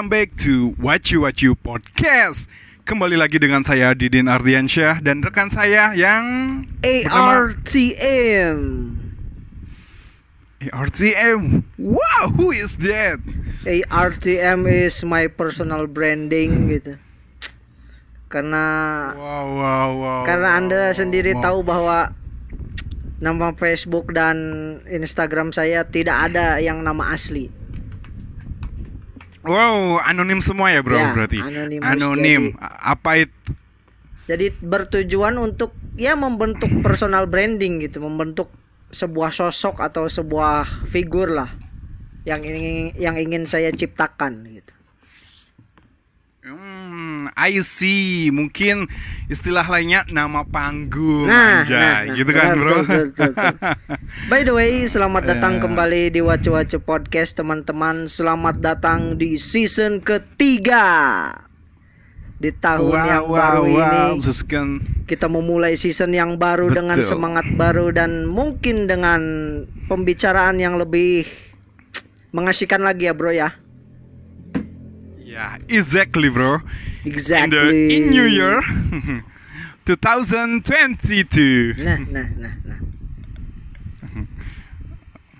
welcome back to What You What You Podcast. Kembali lagi dengan saya Didin Ardiansyah dan rekan saya yang ARTM. ARTM. Wow, who is that? ARTM is my personal branding gitu. Karena Wow, wow, wow. karena Anda wow, sendiri wow. tahu bahwa nama Facebook dan Instagram saya tidak ada yang nama asli. Wow, anonim semua ya, Bro, Ya, berarti. anonymous, Anonim. Apa itu? Jadi bertujuan untuk ya membentuk personal branding gitu, membentuk sebuah sosok atau sebuah figur lah yang ingin yang ingin saya ciptakan gitu. I see. Mungkin istilah lainnya nama panggung Nah, anjay, nah, nah, gitu kan, Bro? betul, betul, betul. By the way, selamat datang Ya. kembali di Wacu Wacu Podcast teman-teman. Selamat datang di season ketiga. Di tahun yang baru ini Suskan. kita memulai season yang baru dengan Betul. semangat baru dan mungkin dengan pembicaraan yang lebih mengasihkan lagi ya, Bro ya. Ya, exactly, Bro. In, the, Exactly. in New Year 2022. Nah, nah, nah, nah.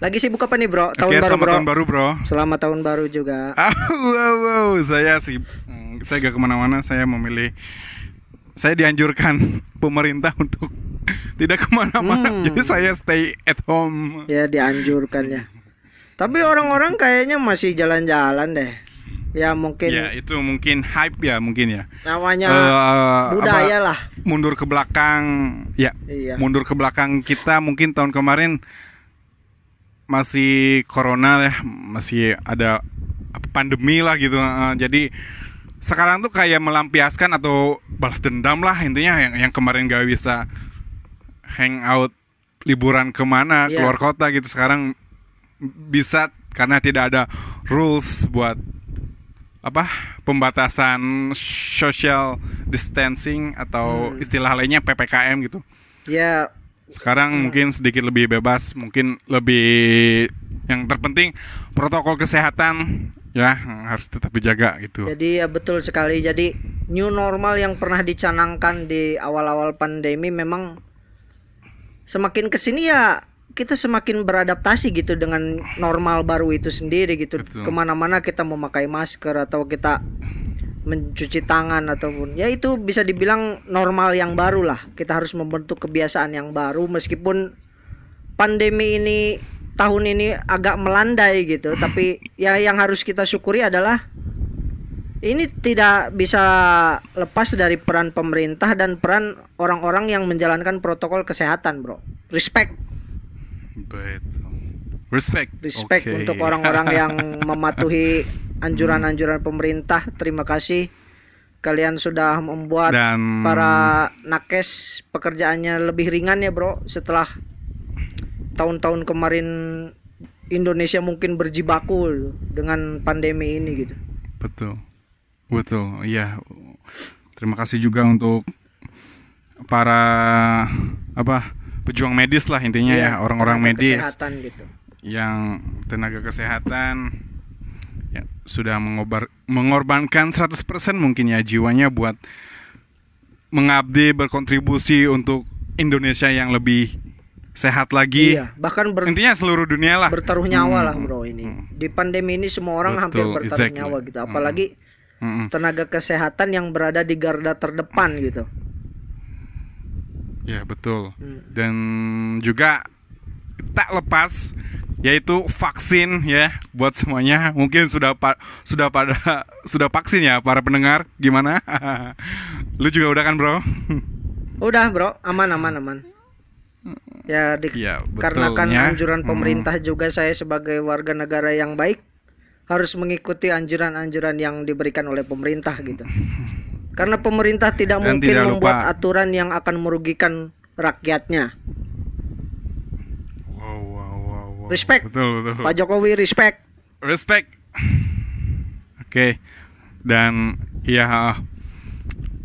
Lagi sibuk apa nih, Bro? Tahun Oke, baru, selamat Bro. tahun baru, Bro. Selamat tahun baru juga. Ah, wow, wow. Saya sih, mm, saya gak ke mana-mana. Saya memilih, saya dianjurkan pemerintah untuk tidak ke mana-mana. Hmm. Jadi saya stay at home. Ya dianjurkan ya. Tapi orang-orang kayaknya masih jalan-jalan deh. Ya mungkin Ya, itu mungkin hype ya, mungkin ya. namanya Eh, budaya apa, lah. mundur ke belakang ya Iya. mundur ke belakang kita mungkin tahun kemarin masih corona ya masih ada pandemi lah gitu Eh, jadi sekarang tuh kayak melampiaskan atau balas dendam lah intinya yang yang kemarin gak bisa hangout liburan ke mana Iya. keluar kota gitu sekarang bisa karena tidak ada rules buat apa pembatasan social distancing atau Hmm. istilah lainnya ppkm gitu Ya sekarang mungkin sedikit lebih bebas mungkin lebih yang terpenting protokol kesehatan ya harus tetap dijaga gitu jadi ya betul sekali. Jadi new normal yang pernah dicanangkan di awal-awal pandemi memang semakin ke sini ya kita semakin beradaptasi gitu dengan normal baru itu sendiri gitu. Betul. Ke mana-mana kita memakai masker atau kita mencuci tangan ataupun ya itu bisa dibilang normal yang baru lah. Kita harus membentuk kebiasaan yang baru meskipun pandemi ini tahun ini agak melandai gitu. Tapi ya yang harus kita syukuri adalah ini tidak bisa lepas dari peran pemerintah dan peran orang-orang yang menjalankan protokol kesehatan, bro. Respect, betul respect respect Oke. untuk orang-orang yang mematuhi anjuran-anjuran pemerintah. Terima kasih kalian sudah membuat dan para nakes pekerjaannya lebih ringan ya, bro. Setelah tahun-tahun kemarin Indonesia mungkin berjibaku dengan pandemi ini gitu. betul betul iya terima kasih juga untuk para apa pejuang medis lah intinya Iya, ya orang-orang medis kesehatan gitu. yang tenaga kesehatan ya, sudah mengobar, mengorbankan 100% mungkin ya jiwanya buat mengabdi berkontribusi untuk Indonesia yang lebih sehat lagi. Iya, bahkan ber- Intinya seluruh dunia lah. bertaruh nyawa Hmm, lah bro ini hmm. di pandemi ini semua orang Betul, hampir bertaruh exactly. nyawa gitu Hmm. apalagi Mm-mm. tenaga kesehatan yang berada di garda terdepan gitu Ya betul. Hmm. Dan juga tak lepas yaitu vaksin ya buat semuanya. Mungkin sudah pa- sudah pada sudah vaksin ya para pendengar. Gimana? Lu juga udah kan, Bro? udah bro aman aman aman ya di, Iya, karena kan betulnya. anjuran Hmm. pemerintah juga saya sebagai warga negara yang baik harus mengikuti anjuran-anjuran yang diberikan oleh pemerintah gitu karena pemerintah tidak Dan mungkin tidak membuat lupa- aturan yang akan merugikan rakyatnya Wow, wow, wow, wow. Respect. Betul, betul. Pak Jokowi respect Respect. Oke. Dan ya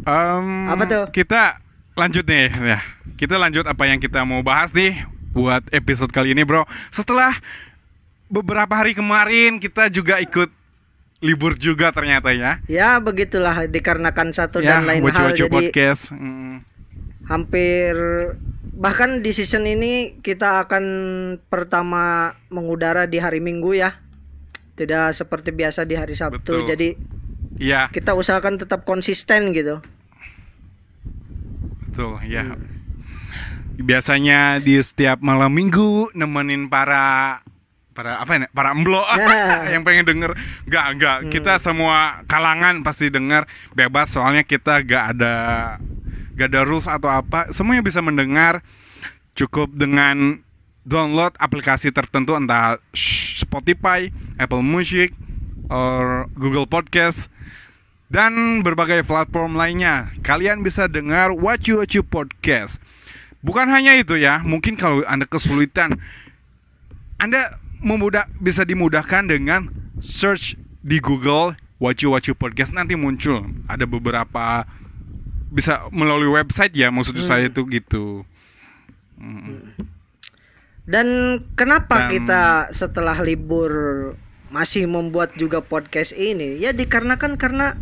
em, Apa tuh? Kita lanjut nih ya. Kita lanjut apa yang kita mau bahas nih buat episode kali ini, Bro. Setelah beberapa hari kemarin kita juga ikut libur juga ternyata ya. Ya begitulah dikarenakan satu ya, dan lain hal Wacu-Wacu jadi podcast. Mm. hampir bahkan di season ini kita akan pertama mengudara di hari Minggu ya. Tidak seperti biasa di hari Sabtu. Betul. Jadi Iya, kita usahakan tetap konsisten gitu. betul ya. Hmm. Biasanya di setiap malam minggu nemenin para para apa ya para emblo Ya. yang pengen denger nggak nggak Hmm. kita semua kalangan pasti denger bebas soalnya kita gak ada gak ada rules atau apa semuanya bisa mendengar cukup dengan download aplikasi tertentu entah Spotify, Apple Music, or Google Podcast dan berbagai platform lainnya. Kalian bisa dengar Wacu Wacu Podcast. Bukan hanya itu ya, mungkin kalau Anda kesulitan Anda memudah bisa dimudahkan dengan search di Google Wacu Wacu Podcast nanti muncul. Ada beberapa bisa melalui website ya maksud Hmm. saya itu gitu. Mm. Dan kenapa Dan- kita setelah libur masih membuat juga podcast ini? Ya dikarenakan karena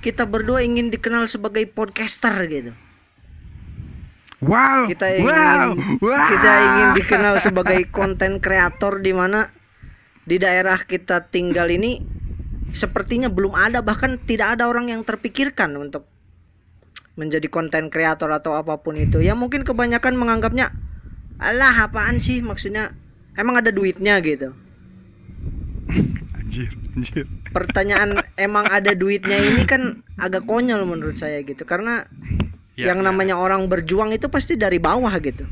kita berdua ingin dikenal sebagai podcaster gitu. Wow. Kita ingin wow. wow. kita ingin dikenal sebagai konten kreator di mana di daerah kita tinggal ini sepertinya belum ada bahkan tidak ada orang yang terpikirkan untuk menjadi konten kreator atau apa pun itu. Ya mungkin kebanyakan menganggapnya alah apaan sih maksudnya emang ada duitnya gitu. Anjir, anjir. Pertanyaan emang ada duitnya ini kan agak konyol menurut saya gitu karena Ya, yang ya. namanya orang berjuang itu pasti dari bawah gitu.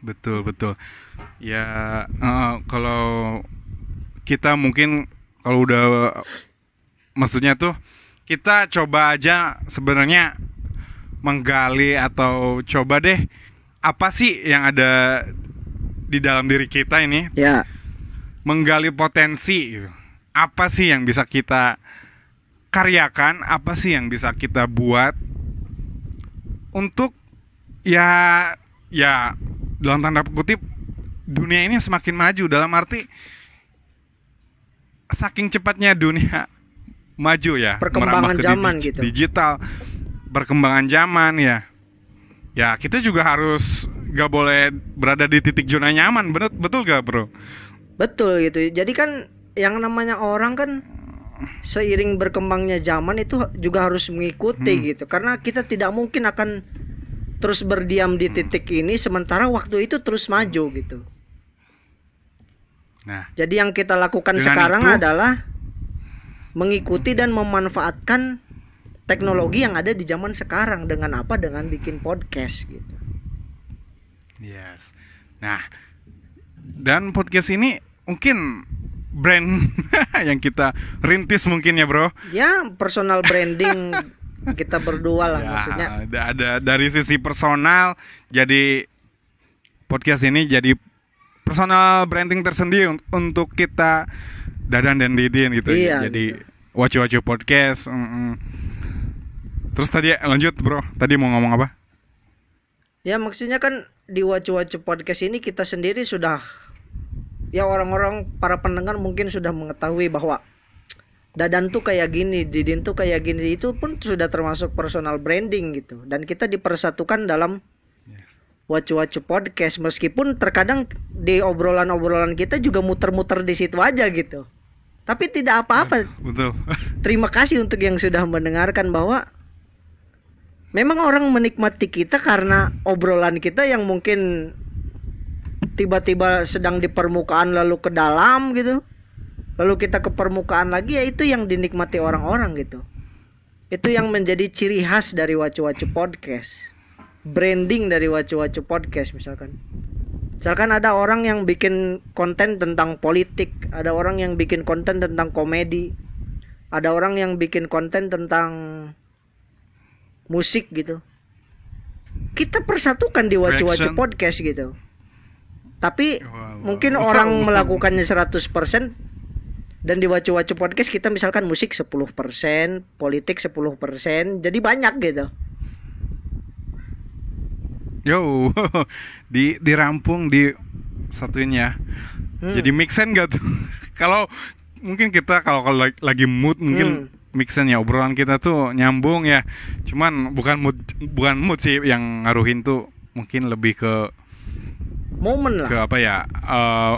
Betul betul. Ya eh, kalau kita mungkin kalau udah maksudnya tuh kita coba aja sebenarnya menggali atau coba deh apa sih yang ada di dalam diri kita ini Ya. menggali potensi gitu. apa sih yang bisa kita karyakan apa sih yang bisa kita buat untuk ya ya dalam tanda kutip dunia ini semakin maju dalam arti saking cepatnya dunia maju ya Perkembangan ke zaman digi- gitu. digital perkembangan zaman ya ya kita juga harus gak boleh berada di titik zona nyaman betul betul gak bro Betul gitu. Jadi kan yang namanya orang kan seiring berkembangnya zaman itu juga harus mengikuti Hmm. gitu. Karena kita tidak mungkin akan terus berdiam di titik ini sementara waktu itu terus maju gitu. nah Jadi yang kita lakukan sekarang itu- adalah mengikuti dan memanfaatkan teknologi yang ada di zaman sekarang dengan apa? Dengan bikin podcast gitu. Yes. Nah, dan podcast ini mungkin brand yang kita rintis mungkin ya, Bro. Ya, personal branding kita berdua lah Ya, maksudnya. ada, ada dari sisi personal jadi podcast ini jadi personal branding tersendiri un- untuk kita Dadan dan Didin gitu. Iya, jadi gitu. wacu-wacu podcast. mm-mm. Terus tadi lanjut, Bro. Tadi mau ngomong apa? Ya maksudnya kan di Wacu-Wacu Podcast ini kita sendiri sudah ya orang-orang para pendengar mungkin sudah mengetahui bahwa Dadan tuh kayak gini, Didin tuh kayak gini itu pun sudah termasuk personal branding gitu dan kita dipersatukan dalam Wacu-Wacu Podcast meskipun terkadang di obrolan-obrolan kita juga muter-muter di situ aja gitu. Tapi tidak apa-apa. Betul. Terima kasih untuk yang sudah mendengarkan bahwa memang orang menikmati kita karena obrolan kita yang mungkin tiba-tiba sedang di permukaan lalu ke dalam gitu. Lalu kita ke permukaan lagi ya itu yang dinikmati orang-orang gitu. Itu yang menjadi ciri khas dari Wacu-Wacu Podcast. Branding dari Wacu-Wacu Podcast misalkan. Misalkan ada orang yang bikin konten tentang politik, ada orang yang bikin konten tentang komedi, ada orang yang bikin konten tentang musik gitu. Kita persatukan di Wacu-Wacu. Podcast gitu. Tapi Wow, mungkin orang melakukannya 100% dan di Wacu-Wacu Podcast kita misalkan musik 10%, politik 10%, jadi banyak gitu. Yo, di dirampung di satuin ya. Hmm. Jadi mix and gak tuh? Kalau mungkin kita kalau kalau lagi- mood mungkin mixan ya obrolan kita tuh nyambung ya. Cuman bukan mood bukan mood sih yang ngaruhin tuh mungkin lebih ke momen ke lah apa ya? eh,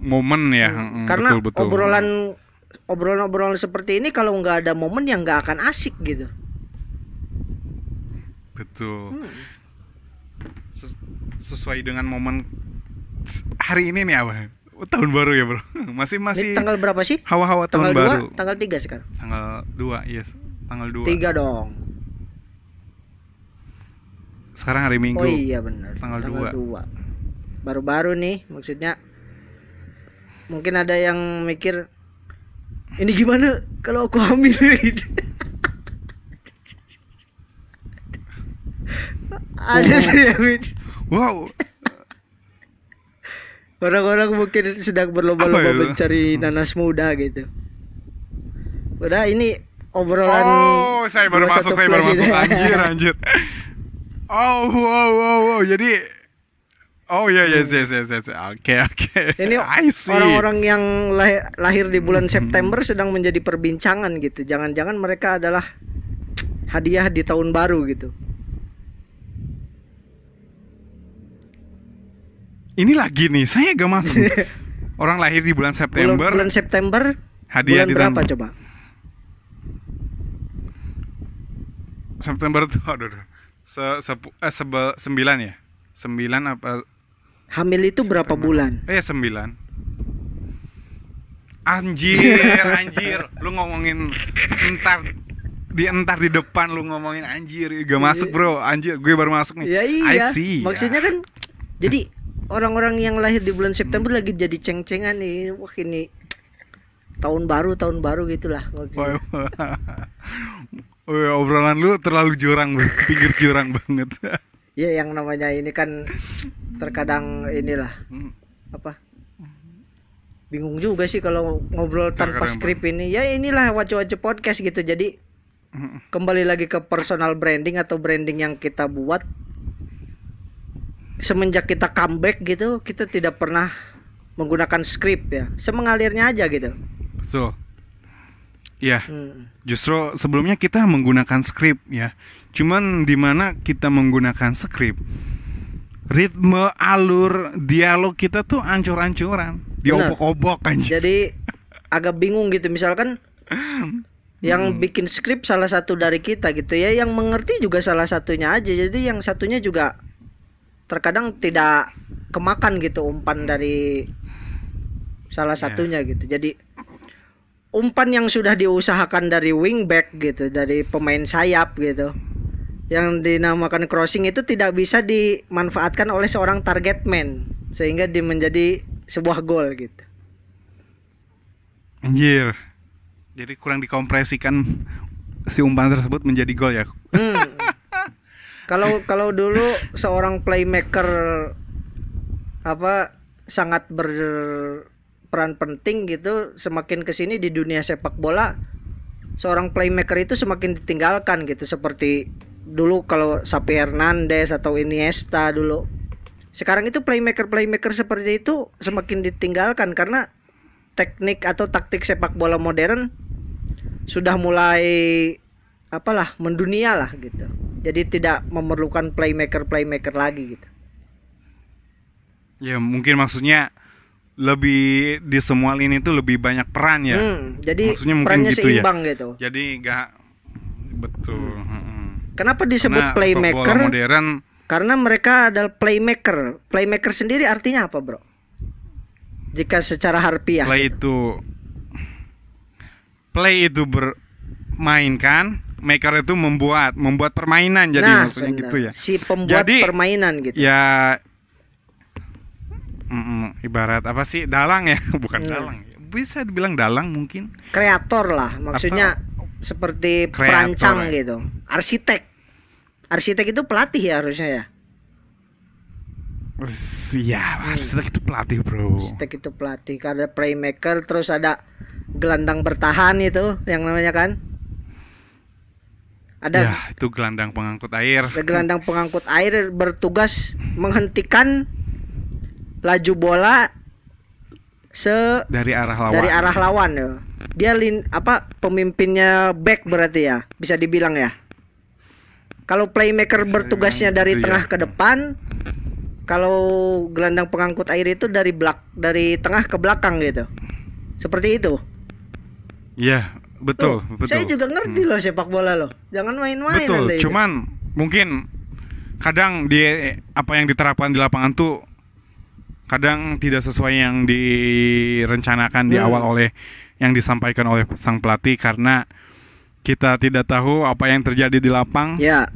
momen ya. Mm, karena betul, betul. obrolan obrolan-obrolan seperti ini kalau nggak ada momen yang nggak akan asik gitu betul. Hmm. Ses- sesuai dengan momen hari ini nih apa? Oh, tahun baru ya, Bro. Masih Ini masih tanggal berapa sih hawa-hawa tahun tanggal baru. 2 tanggal 3 sekarang Tanggal 2, yes. Tanggal 2. tiga dong Sekarang hari Minggu. oh iya benar Tanggal dua. dua. Baru-baru nih maksudnya mungkin ada yang mikir ini gimana kalau aku hamil gitu ada sih mikir. Wow. Orang-orang mungkin sedang berlomba-lomba mencari nanas muda gitu. Udah ini obrolan Oh, saya baru 21 masuk, saya baru masuk. Anjir, anjir. Oh, wow, wow, wow. Jadi Oh ya, yes, yes, yes, yes. Oke, oke. ini orang-orang yang lahir, lahir di bulan September sedang menjadi perbincangan gitu. Jangan-jangan mereka adalah hadiah di tahun baru gitu. Ini lagi nih, saya gak masuk. Orang lahir di bulan Bulan, September, bulan September hadiah bulan di berapa tahun- coba? September tuh, aduh, aduh. Se, sepu- eh, sebe, sembilan ya? Sembilan apa? Hamil itu berapa bulan? Eh, sembilan. Anjir, anjir. Lu ngomongin entar di entar di depan lu ngomongin anjir gak masuk bro anjir gue baru masuk nih Ya I iya. see Maksudnya kan jadi orang-orang yang lahir di bulan September lagi jadi ceng-cengan nih. Wah ini tahun baru tahun baru gitulah maksudnya. Woi, obrolan lu terlalu jurang pinggir jurang banget Ya yang namanya ini kan terkadang inilah apa bingung juga sih kalau ngobrol tanpa Terkadang, skrip ini. Ya inilah wacu-wacu podcast gitu. Jadi kembali lagi ke personal branding atau branding yang kita buat. Semenjak kita comeback gitu kita tidak pernah menggunakan skrip ya. Semengalirnya aja gitu. Betul. Ya Hmm. justru sebelumnya kita menggunakan skrip ya. Cuman di mana kita menggunakan skrip ritme alur dialog kita tuh ancur-ancuran. Diobok-obok anjir jadi agak bingung gitu. Misalkan yang Hmm. bikin skrip salah satu dari kita gitu ya yang mengerti juga salah satunya aja. Jadi yang satunya juga terkadang tidak kemakan gitu umpan dari salah Ya. satunya gitu. Jadi umpan yang sudah diusahakan dari wingback gitu dari pemain sayap gitu yang dinamakan crossing itu tidak bisa dimanfaatkan oleh seorang target man sehingga dia menjadi sebuah gol gitu. Anjir. Jadi kurang dikompresikan si umpan tersebut menjadi gol ya? Hmm. Kalau kalau dulu seorang playmaker apa sangat berperan penting gitu, semakin ke sini di dunia sepak bola seorang playmaker itu semakin ditinggalkan gitu seperti dulu kalau Sapi Hernandez atau Iniesta dulu. Sekarang itu playmaker playmaker seperti itu semakin ditinggalkan karena teknik atau taktik sepak bola modern sudah mulai apalah mendunia lah gitu. Jadi tidak memerlukan playmaker playmaker lagi gitu. ya mungkin maksudnya lebih di semua lini itu lebih banyak peran ya Hmm, jadi Maksudnya mungkin perannya gitu ya. seimbang gitu. jadi nggak betul heeh. Kenapa disebut Karena playmaker? modern Karena mereka adalah playmaker. Playmaker sendiri artinya apa, Bro? Jika secara harfiah. play itu play itu bermain kan maker itu membuat membuat permainan jadi nah, maksudnya benar. gitu ya Si pembuat Jadi, permainan gitu. ya mm, ibarat apa sih dalang ya bukan Hmm. dalang bisa dibilang dalang mungkin Kreator lah, maksudnya seperti Kreator, perancang ya. gitu. Arsitek. Arsitek itu pelatih ya harusnya ya. Iya, arsitek itu pelatih bro. Arsitek itu pelatih. Ada playmaker, terus ada gelandang bertahan itu yang namanya kan. Ada Ya, itu gelandang pengangkut air. ada gelandang pengangkut air bertugas menghentikan laju bola se dari arah lawan. dari arah lawan ya. Dia lin apa pemimpinnya back berarti ya, bisa dibilang ya. Kalau playmaker bertugasnya dari ya. tengah ke depan, kalau gelandang pengangkut air itu dari belak dari tengah ke belakang gitu. Seperti itu. Iya, betul, betul. Saya juga ngerti loh sepak bola loh. Jangan main-main Betul, Anda itu. cuman mungkin kadang di apa yang diterapkan di lapangan tuh kadang tidak sesuai yang direncanakan di Hmm. awal oleh yang disampaikan oleh sang pelatih karena kita tidak tahu apa yang terjadi di lapang Ya,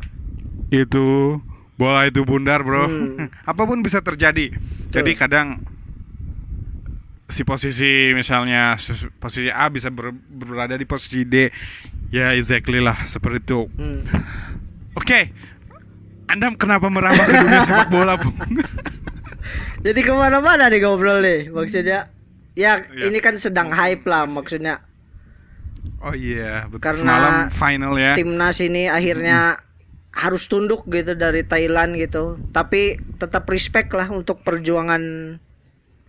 itu bola itu bundar bro Hmm. apa pun bisa terjadi jadi Betul. kadang si posisi misalnya posisi A bisa ber- berada di posisi D ya exactly lah seperti itu hmm. Oke, Anda kenapa merambah ke dunia sepak bola, Bung? Jadi ke mana-mana nih ngobrol nih Maksudnya Ya Iya. ini kan sedang hype lah maksudnya Oh iya, betul. Karena Semalam final ya. Timnas ini akhirnya harus tunduk gitu dari Thailand gitu Tapi tetap respect lah untuk perjuangan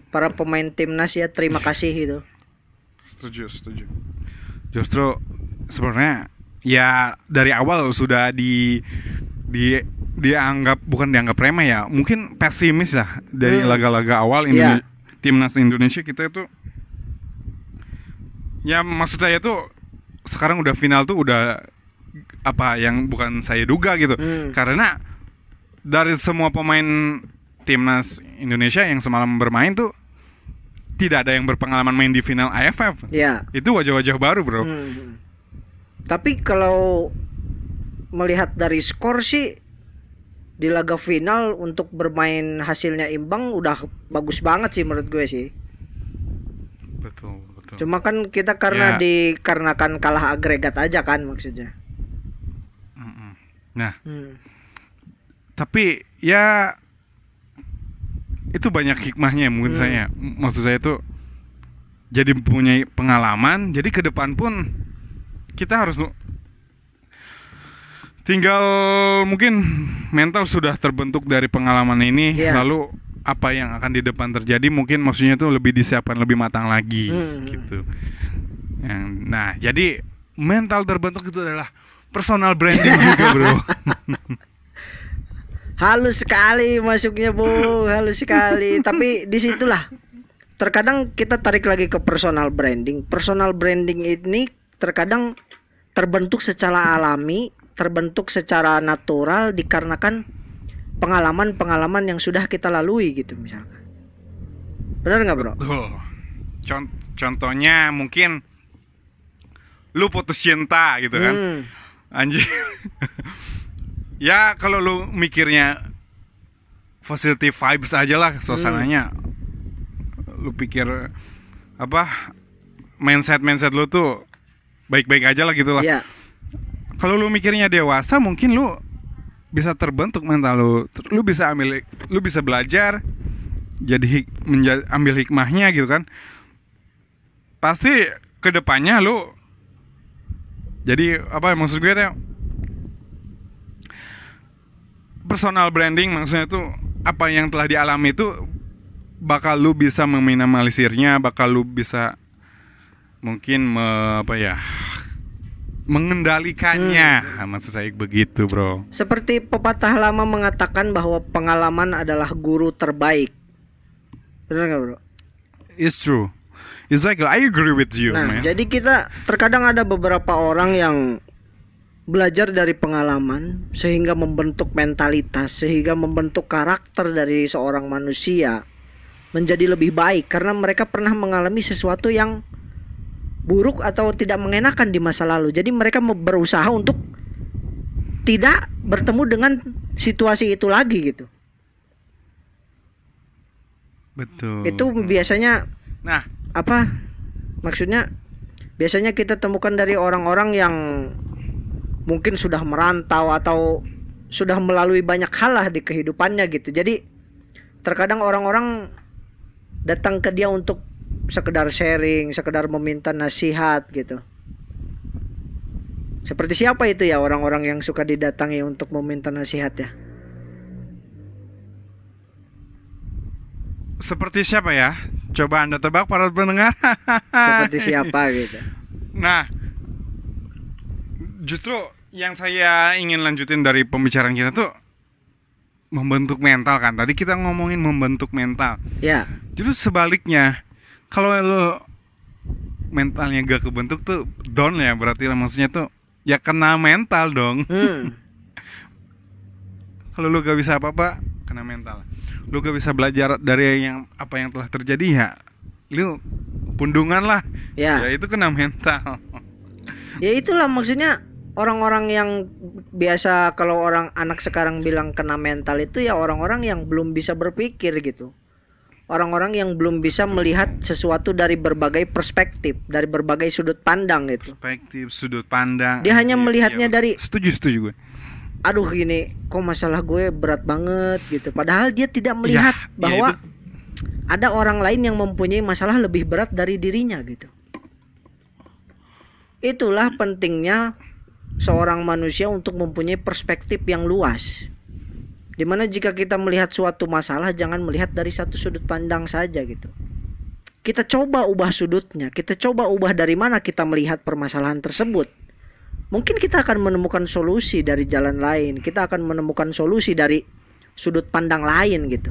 para pemain timnas ya Terima kasih gitu Setuju, setuju. Justru sebenarnya ya dari awal sudah di di dianggap bukan dianggap remeh ya, mungkin pesimis lah dari Hmm. laga-laga awal Iya. Indone- timnas Indonesia kita itu ya maksud saya tuh sekarang udah final tuh udah apa yang bukan saya duga gitu. Hmm. Karena dari semua pemain timnas Indonesia yang semalam bermain tuh tidak ada yang berpengalaman main di final AFF. Ya Itu wajah-wajah baru, Bro. Hmm. Tapi kalau melihat dari skor sih di laga final untuk bermain hasilnya imbang udah bagus banget sih menurut gue sih. Betul, betul. Cuma kan kita karena Ya. dikarenakan kalah agregat aja kan maksudnya. Nah, Hmm. tapi ya itu banyak hikmahnya mungkin Hmm. saya. Maksud saya itu jadi punya pengalaman, jadi ke depan pun kita harus tinggal mungkin mental sudah terbentuk dari pengalaman ini Iya. lalu apa yang akan di depan terjadi mungkin maksudnya itu lebih disiapkan lebih matang lagi Hmm. gitu. Yang- nah, jadi mental terbentuk itu adalah personal branding juga, Bro. Halus sekali masuknya bu, halus sekali. Tapi di situlah terkadang kita tarik lagi ke personal branding. Personal branding ini terkadang terbentuk secara alami, terbentuk secara natural dikarenakan pengalaman-pengalaman yang sudah kita lalui gitu misalkan. Benar nggak bro? Con- contohnya mungkin lu putus cinta gitu kan. Hmm, Anjir. ya kalau lu mikirnya positive vibes aja lah suasananya. Lu pikir apa mindset mindset lu tuh baik-baik aja lah gitu lah. ya, Kalau lu mikirnya dewasa mungkin lu bisa terbentuk mental lu. Lu bisa ambil lu bisa belajar jadi hik- menja- ambil hikmahnya gitu kan. Pasti ke depannya lu jadi apa maksud gue tuh personal branding maksudnya tuh apa yang telah dialami itu bakal lu bisa meminimalisirnya, bakal lu bisa mungkin me- apa ya mengendalikannya. Maksud saya begitu bro. Seperti pepatah lama mengatakan bahwa pengalaman adalah guru terbaik. Benar nggak bro? it's true. It's like I agree with you Nah, man. jadi kita terkadang ada beberapa orang yang belajar dari pengalaman sehingga membentuk mentalitas, sehingga membentuk karakter dari seorang manusia menjadi lebih baik karena mereka pernah mengalami sesuatu yang buruk atau tidak mengenakan di masa lalu. Jadi mereka me- berusaha untuk tidak bertemu dengan situasi itu lagi gitu. betul Itu biasanya nah apa maksudnya biasanya kita temukan dari orang-orang yang mungkin sudah merantau atau sudah melalui banyak hal lah di kehidupannya gitu jadi terkadang orang-orang datang ke dia untuk sekedar sharing sekedar meminta nasihat gitu seperti siapa itu ya orang-orang yang suka didatangi untuk meminta nasihat ya seperti siapa ya Coba Anda tebak para pendengar. Seperti siapa gitu. Nah, justru yang saya ingin lanjutin dari pembicaraan kita tuh membentuk mental kan. Tadi kita ngomongin membentuk mental. Ya. Justru sebaliknya, kalau lo mentalnya gak kebentuk tuh down ya berarti lah maksudnya tuh ya kena mental dong. Hmm. Kalau lu gak bisa apa-apa kena mental. Lu gak bisa belajar dari yang apa yang telah terjadi ya lu pundungan lah. Ya. Ya itu kena mental. Ya itulah maksudnya orang-orang yang biasa kalau orang anak sekarang bilang kena mental itu ya orang-orang yang belum bisa berpikir gitu. Orang-orang yang belum bisa melihat sesuatu dari berbagai perspektif, dari berbagai sudut pandang gitu. Perspektif sudut pandang. Dia hanya Iya, melihatnya iya. dari- setuju setuju gue. Aduh gini, kok masalah gue berat banget gitu. Padahal dia tidak melihat Ya, ya bahwa itu- ada orang lain yang mempunyai masalah lebih berat dari dirinya gitu. Itulah pentingnya seorang manusia untuk mempunyai perspektif yang luas. Di mana jika kita melihat suatu masalah jangan melihat dari satu sudut pandang saja gitu. Kita coba ubah sudutnya, kita coba ubah dari mana kita melihat permasalahan tersebut. Mungkin kita akan menemukan solusi dari jalan lain, kita akan menemukan solusi dari sudut pandang lain gitu.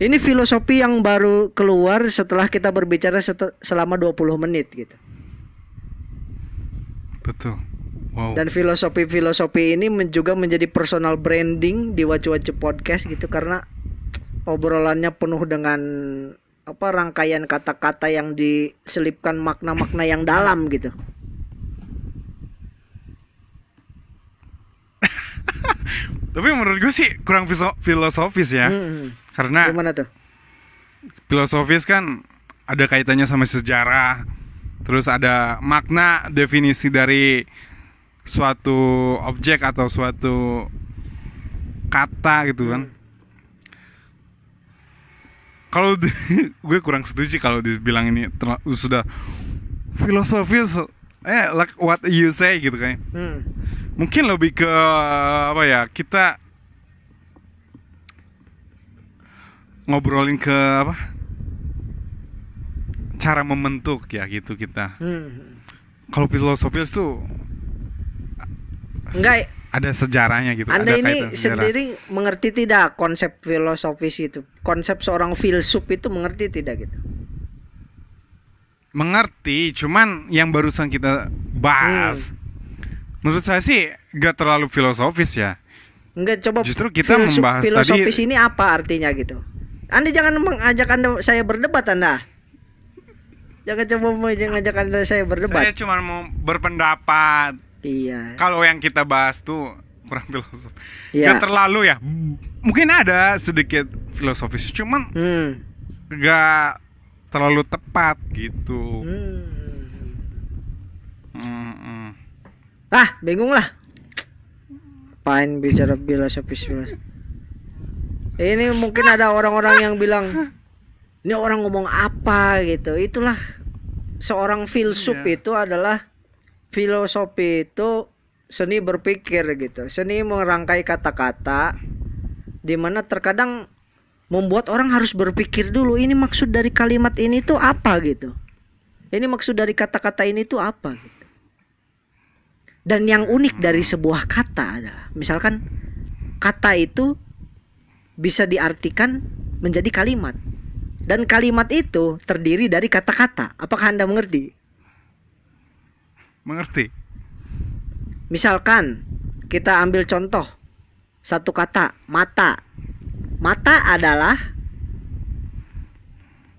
Ini filosofi yang baru keluar setelah kita berbicara selama 20 menit gitu. Betul. Wow. Dan filosofi-filosofi ini juga menjadi personal branding di Wacu-Wacu Podcast gitu karena obrolannya penuh dengan apa rangkaian kata-kata yang diselipkan makna-makna yang dalam gitu. Tapi menurut gue sih kurang filosofis ya. Hmm, Karena Gimana tuh? filosofis kan ada kaitannya sama sejarah. Terus ada makna definisi dari suatu objek atau suatu kata gitu kan. Kalau di- gue kurang setuju kalau dibilang ini sudah filosofis eh like what you say gitu kan. Hmm. Mungkin lebih ke apa ya? Kita ngobrolin ke apa? Cara membentuk ya gitu kita. Hmm. Kalau filosofis tuh Enggak, ada sejarahnya gitu. Anda ada ini sendiri mengerti tidak konsep filosofis itu? Konsep seorang filsuf itu mengerti tidak gitu? mengerti, cuman yang barusan kita bahas menurut saya sih gak terlalu filosofis ya. Enggak coba Justru kita membahas filosofis tadi- ini apa artinya gitu. Anda jangan mengajak Anda saya berdebat Anda. Jangan coba mengajak Anda saya berdebat. Saya cuma mau berpendapat. Iya. Kalau yang kita bahas tuh kurang filosofis. Iya. Gak terlalu ya. Mungkin ada sedikit filosofis, cuman Hmm. gak terlalu tepat gitu. Hmm. Mm, mm. Ah, bingung lah. Apain bicara filosofis filosofis. Ini mungkin ada orang-orang yang bilang ini orang ngomong apa gitu. Itulah seorang filsuf Iya. itu adalah filosofi itu seni berpikir gitu. Seni merangkai kata-kata di mana terkadang membuat orang harus berpikir dulu ini maksud dari kalimat ini tuh apa gitu. Ini maksud dari kata-kata ini tuh apa gitu. Dan yang unik dari sebuah kata adalah misalkan kata itu bisa diartikan menjadi kalimat. Dan kalimat itu terdiri dari kata-kata. Apakah Anda mengerti? Mengerti? Misalkan kita ambil contoh satu kata mata. Mata adalah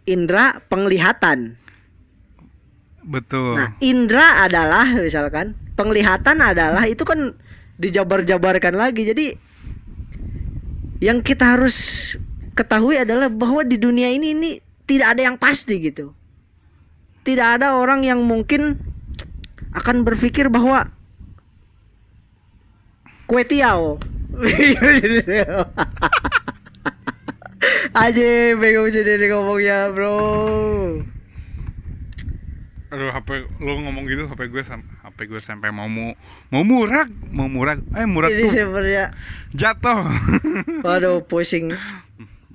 indera penglihatan. Betul. Nah, indra adalah misalkan penglihatan adalah itu kan dijabar-jabarkan lagi. Jadi yang kita harus ketahui adalah bahwa di dunia ini ini tidak ada yang pasti gitu. Tidak ada orang yang mungkin akan berpikir bahwa kue tiaw. Aja bingung sendiri ngomongnya bro. Aduh, HP lu ngomong gitu, HP gue HP gue sampai mau mu mau murag, mau murag. Eh, murag Ini tuh sebenarnya jatuh. Waduh pusing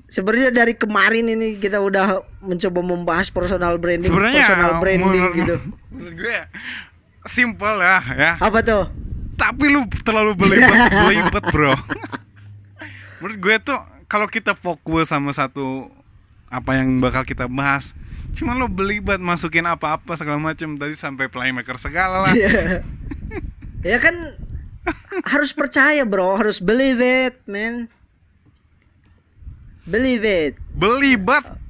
Sebenarnya dari kemarin ini kita udah mencoba membahas personal branding, Sebenarnya personal branding menurut- gitu. menurut gue simple lah ya. Apa tuh? Tapi lu terlalu belibet, belibet bro. menurut gue tuh kalau kita fokus sama satu apa yang bakal kita bahas, cuma lu belibet masukin apa-apa segala macam tadi sampai playmaker segala lah. Iya. ya kan harus percaya bro, harus believe it, man. Believe it,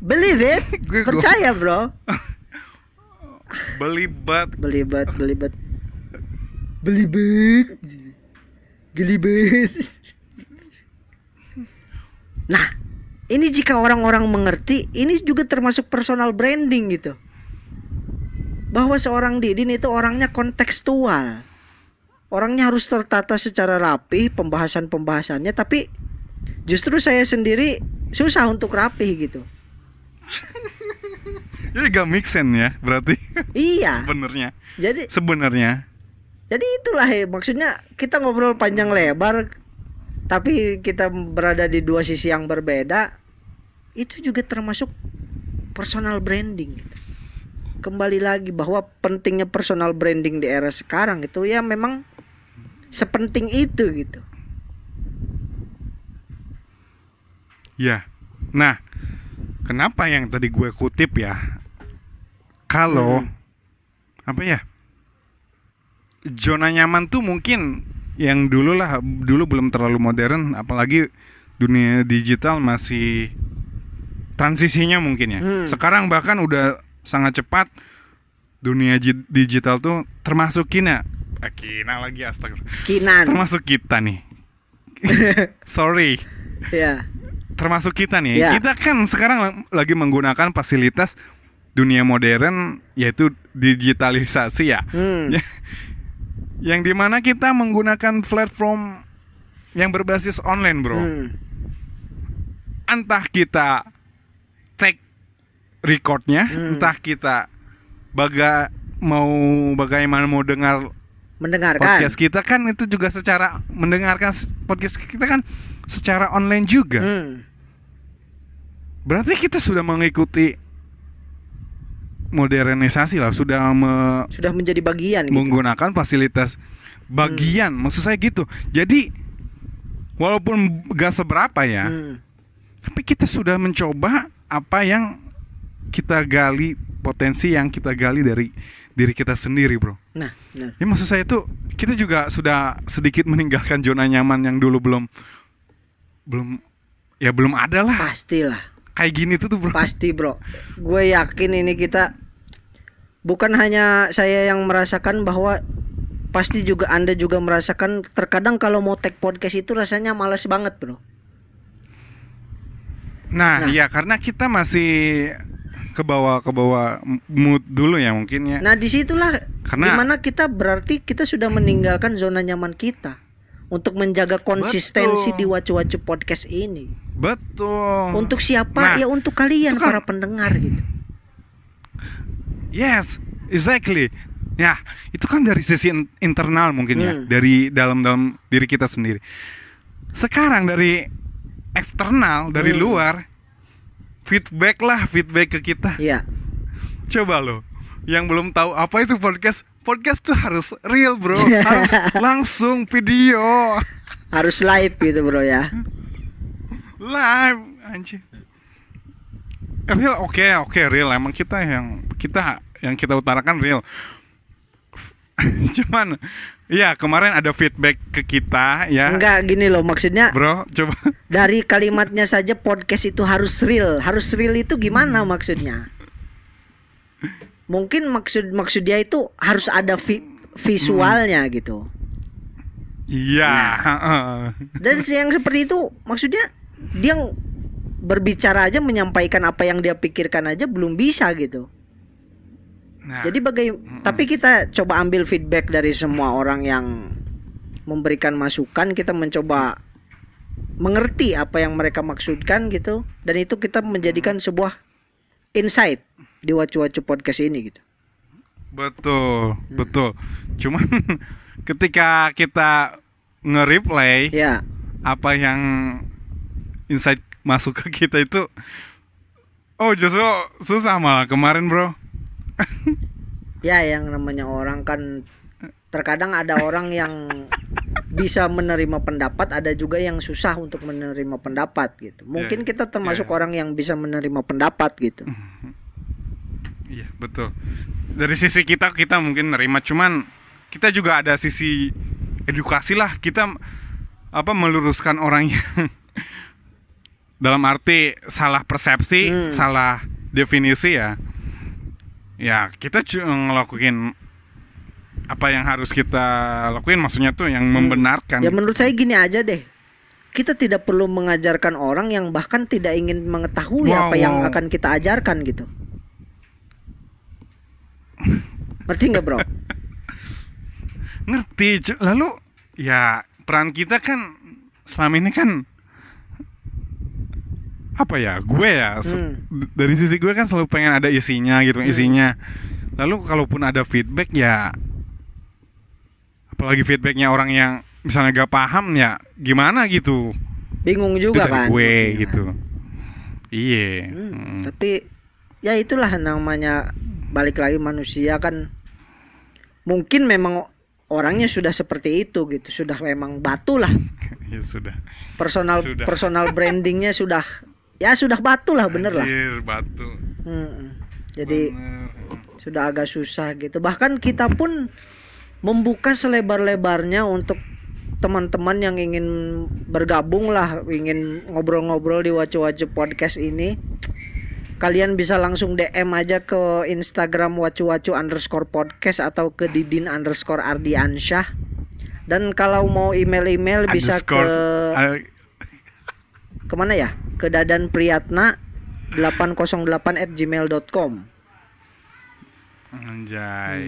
believe it, Gue- gue- percaya bro. belibet. Belibet, belibet, belibet, gelibet. Nah, ini jika orang-orang mengerti, ini juga termasuk personal branding gitu. Bahwa seorang Didin itu orangnya kontekstual. Orangnya harus tertata secara rapi pembahasan-pembahasannya, tapi justru saya sendiri susah untuk rapi gitu. Jadi gak make sense ya berarti Iya. sebenarnya. Jadi Sebenarnya. Jadi itulah ya maksudnya kita ngobrol panjang lebar tapi kita berada di dua sisi yang berbeda itu juga termasuk personal branding gitu. Kembali lagi bahwa pentingnya personal branding di era sekarang itu ya memang sepenting itu gitu. Ya. Nah, kenapa yang tadi gue kutip ya? Kalau Hmm. apa ya? Zona nyaman tuh mungkin yang dulu lah, dulu belum terlalu modern, apalagi dunia digital masih transisinya mungkin ya. Hmm. Sekarang bahkan udah sangat cepat dunia digital tuh termasuk Kina, eh, Kina lagi astaga, Kinan. termasuk kita nih. Sorry ya. termasuk kita nih. Ya. Kita kan sekarang la- lagi menggunakan fasilitas dunia modern yaitu digitalisasi ya. Hmm. Ya. Yang di mana kita menggunakan platform yang berbasis online, bro. Hmm. Entah kita take recordnya, Hmm. entah kita baga mau bagaimana mau dengar Mendengarkan. podcast kita kan itu juga secara mendengarkan podcast kita kan secara online juga. Hmm. Berarti kita sudah mengikuti modernisasi lah, sudah me- Sudah menjadi bagian gitu. menggunakan fasilitas bagian, maksud saya gitu. Jadi walaupun gak seberapa ya, Hmm. tapi kita sudah mencoba apa yang kita gali potensi yang kita gali dari diri kita sendiri, bro. Nah, benar. Ya maksud saya itu kita juga sudah sedikit meninggalkan zona nyaman yang dulu belum belum ya belum ada lah Pastilah. Kayak gini tuh tuh bro. Pasti bro, gue yakin ini kita bukan hanya saya yang merasakan bahwa pasti juga anda juga merasakan terkadang kalau mau take podcast itu rasanya males banget bro. Nah, Nah. ya karena kita masih ke bawah ke bawah mood dulu ya mungkin ya. Nah di situlah Karena- di mana kita berarti kita sudah meninggalkan zona nyaman kita untuk menjaga konsistensi Betul. di wacu-wacu podcast ini. Betul. Untuk siapa? Nah, ya untuk kalian kan- para pendengar gitu. Yes, exactly. Ya, itu kan dari sisi in- internal mungkin ya, Hmm. dari dalam-dalam diri kita sendiri. Sekarang dari eksternal, dari Hmm. luar feedback lah, feedback ke kita. Iya. Coba lo yang belum tahu apa itu podcast, podcast tuh harus real, Bro. harus langsung video. Harus live gitu bro ya. live anjir real oke oke real emang kita yang kita yang kita utarakan real cuman ya kemarin ada feedback ke kita ya Enggak gini loh maksudnya bro coba dari kalimatnya saja podcast itu harus real. Harus real itu gimana maksudnya? Mungkin maksud maksud dia itu harus ada vi- visualnya gitu. iya heeh. Dan yang seperti itu maksudnya dia berbicara aja menyampaikan apa yang dia pikirkan aja belum bisa gitu. nah Jadi bagai tapi kita coba ambil feedback dari semua orang yang memberikan masukan, kita mencoba mengerti apa yang mereka maksudkan gitu dan itu kita menjadikan sebuah insight di wacu-wacu podcast ini gitu. betul betul. Cuman ketika kita nge-replay Ya, apa yang insight masuk ke kita itu oh justru susah malah kemarin bro. Ya yang namanya orang kan terkadang ada orang yang bisa menerima pendapat ada juga yang susah untuk menerima pendapat gitu. Mungkin Ya, kita termasuk ya. orang yang bisa menerima pendapat gitu iya betul. Dari sisi kita kita mungkin nerima. Cuman kita juga ada sisi edukasi lah. Kita apa meluruskan orang yang dalam arti salah persepsi Hmm. salah definisi ya. Ya kita ngelakuin apa yang harus kita lakuin. Maksudnya tuh yang membenarkan. Ya menurut saya gini aja deh. Kita tidak perlu mengajarkan orang yang bahkan tidak ingin mengetahui Wow, apa yang wow. akan kita ajarkan gitu ngerti nggak bro? Ngerti lalu ya peran kita kan selama ini kan apa ya gue ya Hmm. dari sisi gue kan selalu pengen ada isinya gitu isinya. Lalu kalaupun ada feedback ya apalagi feedbacknya orang yang misalnya gak paham ya gimana gitu? Bingung juga kan? gue maksudnya. gitu. Iya. Hmm, Mm. tapi ya itulah namanya balik lagi manusia kan mungkin memang orangnya sudah seperti itu gitu. Sudah memang batu lah. Ya sudah. Personal Sudah. personal brandingnya sudah ya sudah batu lah bener lah. Batu. Mm-mm. jadi Bener. sudah agak susah gitu. Bahkan kita pun membuka selebar-lebarnya untuk teman-teman yang ingin bergabung lah ingin ngobrol-ngobrol di wacu-wacu podcast ini kalian bisa langsung DM aja ke Instagram wacu-wacu underscore podcast atau ke didin underscore ardiansyah dan kalau mau email-email bisa ke ke mana ya ke dadan priyatna 808 at gmail.com Anjay,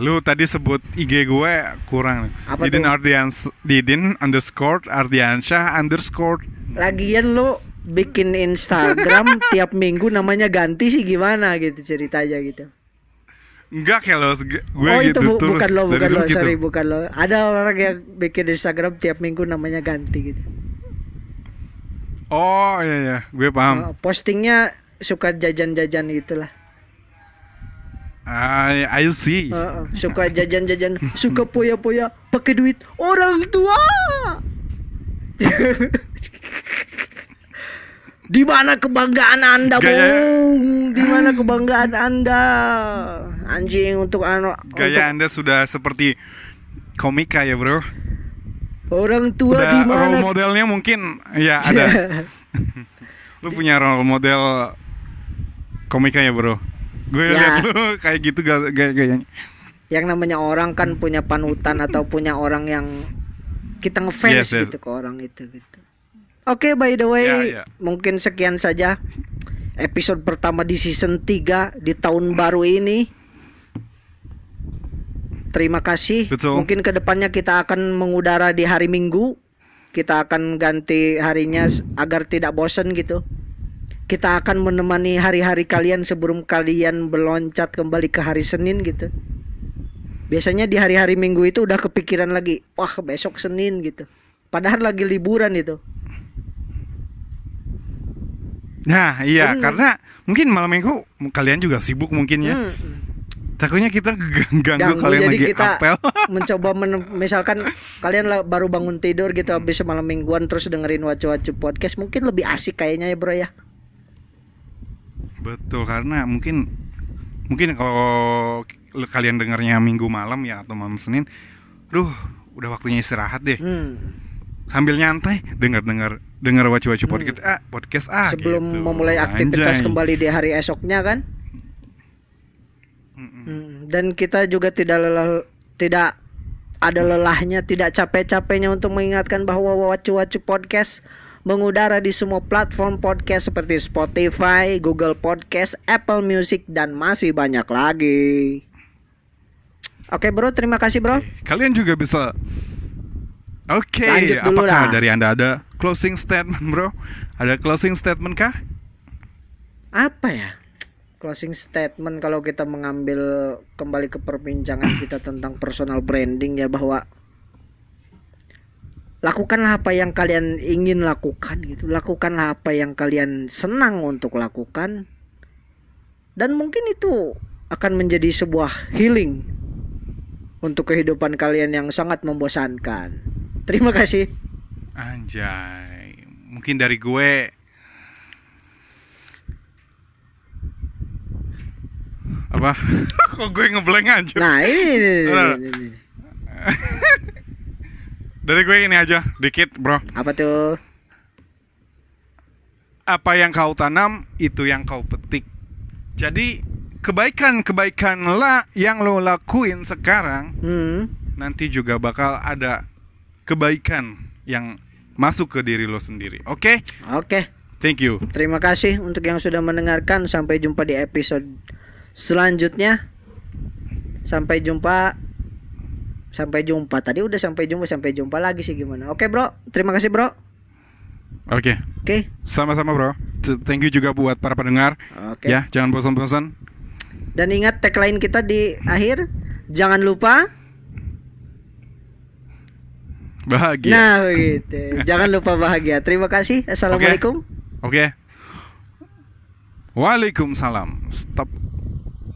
lu tadi sebut IG gue kurang. Apa Didin? Ardians, Didin underscore Ardiansyah underscore. Lagian lo bikin Instagram tiap minggu namanya ganti sih gimana gitu ceritanya gitu. Enggak kayak lo, gue oh gitu itu bu- terus. bukan lo, bukan lo, gitu. sorry bukan lo. Ada orang yang bikin Instagram tiap minggu namanya ganti gitu. Oh iya iya, gue paham. Oh, postingnya suka jajan-jajan gitulah. I, I see. Heeh, suka jajan-jajan, suka poya-poya pakai duit orang tua. Di mana kebanggaan Anda, Gaya- Bung? Di mana kebanggaan Anda? Anjing untuk anak Gaya anda sudah seperti komika ya bro. untuk orang tua di role mana? modelnya mungkin ya ada. lu punya role model komika ya bro. Gue Ya. liat lu kayak gitu gaya gayanya. Yang namanya orang kan punya panutan atau punya orang yang kita ngefans Yes, yes. gitu ke orang itu gitu. Oke, by the way, Ya, ya. mungkin sekian saja episode pertama di season 3 di tahun baru ini. Terima kasih. Betul. Mungkin ke depannya kita akan mengudara di hari Minggu. Kita akan ganti harinya agar tidak bosan gitu. Kita akan menemani hari-hari kalian sebelum kalian berloncat kembali ke hari Senin gitu. Biasanya di hari-hari Minggu itu udah kepikiran lagi, wah besok Senin gitu. Padahal lagi liburan itu. Nah iya Bener. karena mungkin malam minggu kalian juga sibuk mungkin ya. Hmm. Takutnya kita ganggu, Ganggu, kalian jadi lagi kita apel. mencoba men- misalkan kalian baru bangun tidur gitu habis malam mingguan terus dengerin wacu-wacu podcast mungkin lebih asik kayaknya ya bro ya. Betul karena mungkin mungkin kalau kalian dengarnya minggu malam ya atau malam Senin, duh udah waktunya istirahat deh. Hmm. Sambil nyantai dengar-dengar dengar wacu-wacu podcast ah podcast ah Sebelum gitu. memulai aktivitas Anjay. kembali di hari esoknya kan. Hmm, Dan kita juga tidak lelah tidak ada lelahnya, tidak capek-capeknya untuk mengingatkan bahwa wacu-wacu podcast mengudara di semua platform podcast seperti Spotify, Google Podcast, Apple Music dan masih banyak lagi. Oke bro, terima kasih bro. Kalian juga bisa Oke, dulu apakah dah. dari Anda ada closing statement, Bro? Ada closing statement kah? Apa ya? Closing statement kalau kita mengambil kembali ke perbincangan kita tentang personal branding ya bahwa lakukanlah apa yang kalian ingin lakukan gitu lakukanlah apa yang kalian senang untuk lakukan dan mungkin itu akan menjadi sebuah healing untuk kehidupan kalian yang sangat membosankan terima kasih Anjay. Mungkin dari gue apa? Kok gue ngeblank aja? nah ini, ini, ini, Nah. ini, ini. Dari gue ini aja, dikit, Bro. apa tuh Apa yang kau tanam, itu yang kau petik. Jadi, kebaikan-kebaikan lah yang lo lakuin sekarang hmm nanti juga bakal ada kebaikan yang masuk ke diri lo sendiri. Oke? oke Thank you. Terima kasih untuk yang sudah mendengarkan. Sampai jumpa di episode selanjutnya. Sampai jumpa. Sampai jumpa. Tadi udah sampai jumpa, sampai jumpa lagi sih gimana? Oke, Bro. Terima kasih, Bro. Oke. Oke. Sama-sama, Bro. Thank you juga buat para pendengar. Oke. Ya, jangan bosan-bosan. Dan ingat tagline kita di akhir, jangan lupa. Bahagia. Nah, begitu. jangan lupa bahagia. Terima kasih. Assalamualaikum. Oke. Waalaikumsalam. Stop.